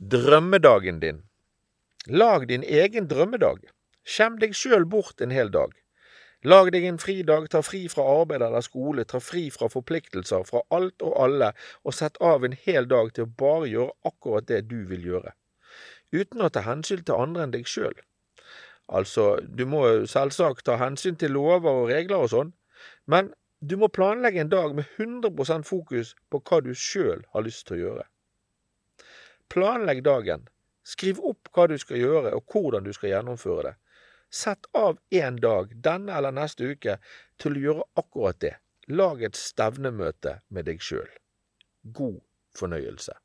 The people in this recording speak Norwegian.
Drømmedagen din. Lag din egen drømmedag. Skjem deg sjøl bort en hel dag. Lag deg en fridag, ta fri fra arbeid eller skole, ta fri fra forpliktelser, fra alt og alle, og sett av en hel dag til å bare gjøre akkurat det du vil gjøre. Uten å ta hensyn til andre enn deg sjøl. Altså, du må selvsagt ta hensyn til lover og regler og sånn, men du må planlegge en dag med 100% fokus på hva du sjøl har lyst til å gjøre. Planlegg dagen. Skriv opp hva du skal gjøre og hvordan du skal gjennomføre det. Sett av én dag, denne eller neste uke, til å gjøre akkurat det. Lag et stevnemøte med deg sjøl. God fornøyelse.